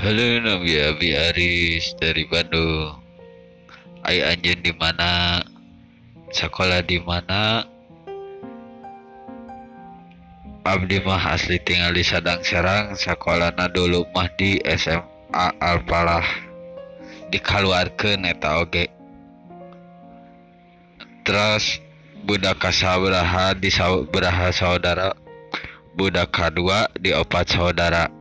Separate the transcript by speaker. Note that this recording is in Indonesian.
Speaker 1: Halo Nabi Abi Aris dari Bandung. Ai anjen di mana? Sekolah di mana? Abdi mah asli tinggal di Sadang Serang, sekolahna dulu mah di SMA Al Falah. Dikaluarkeun eta oge. Terus budak kasabraha di saudara budak kedua di opat saudara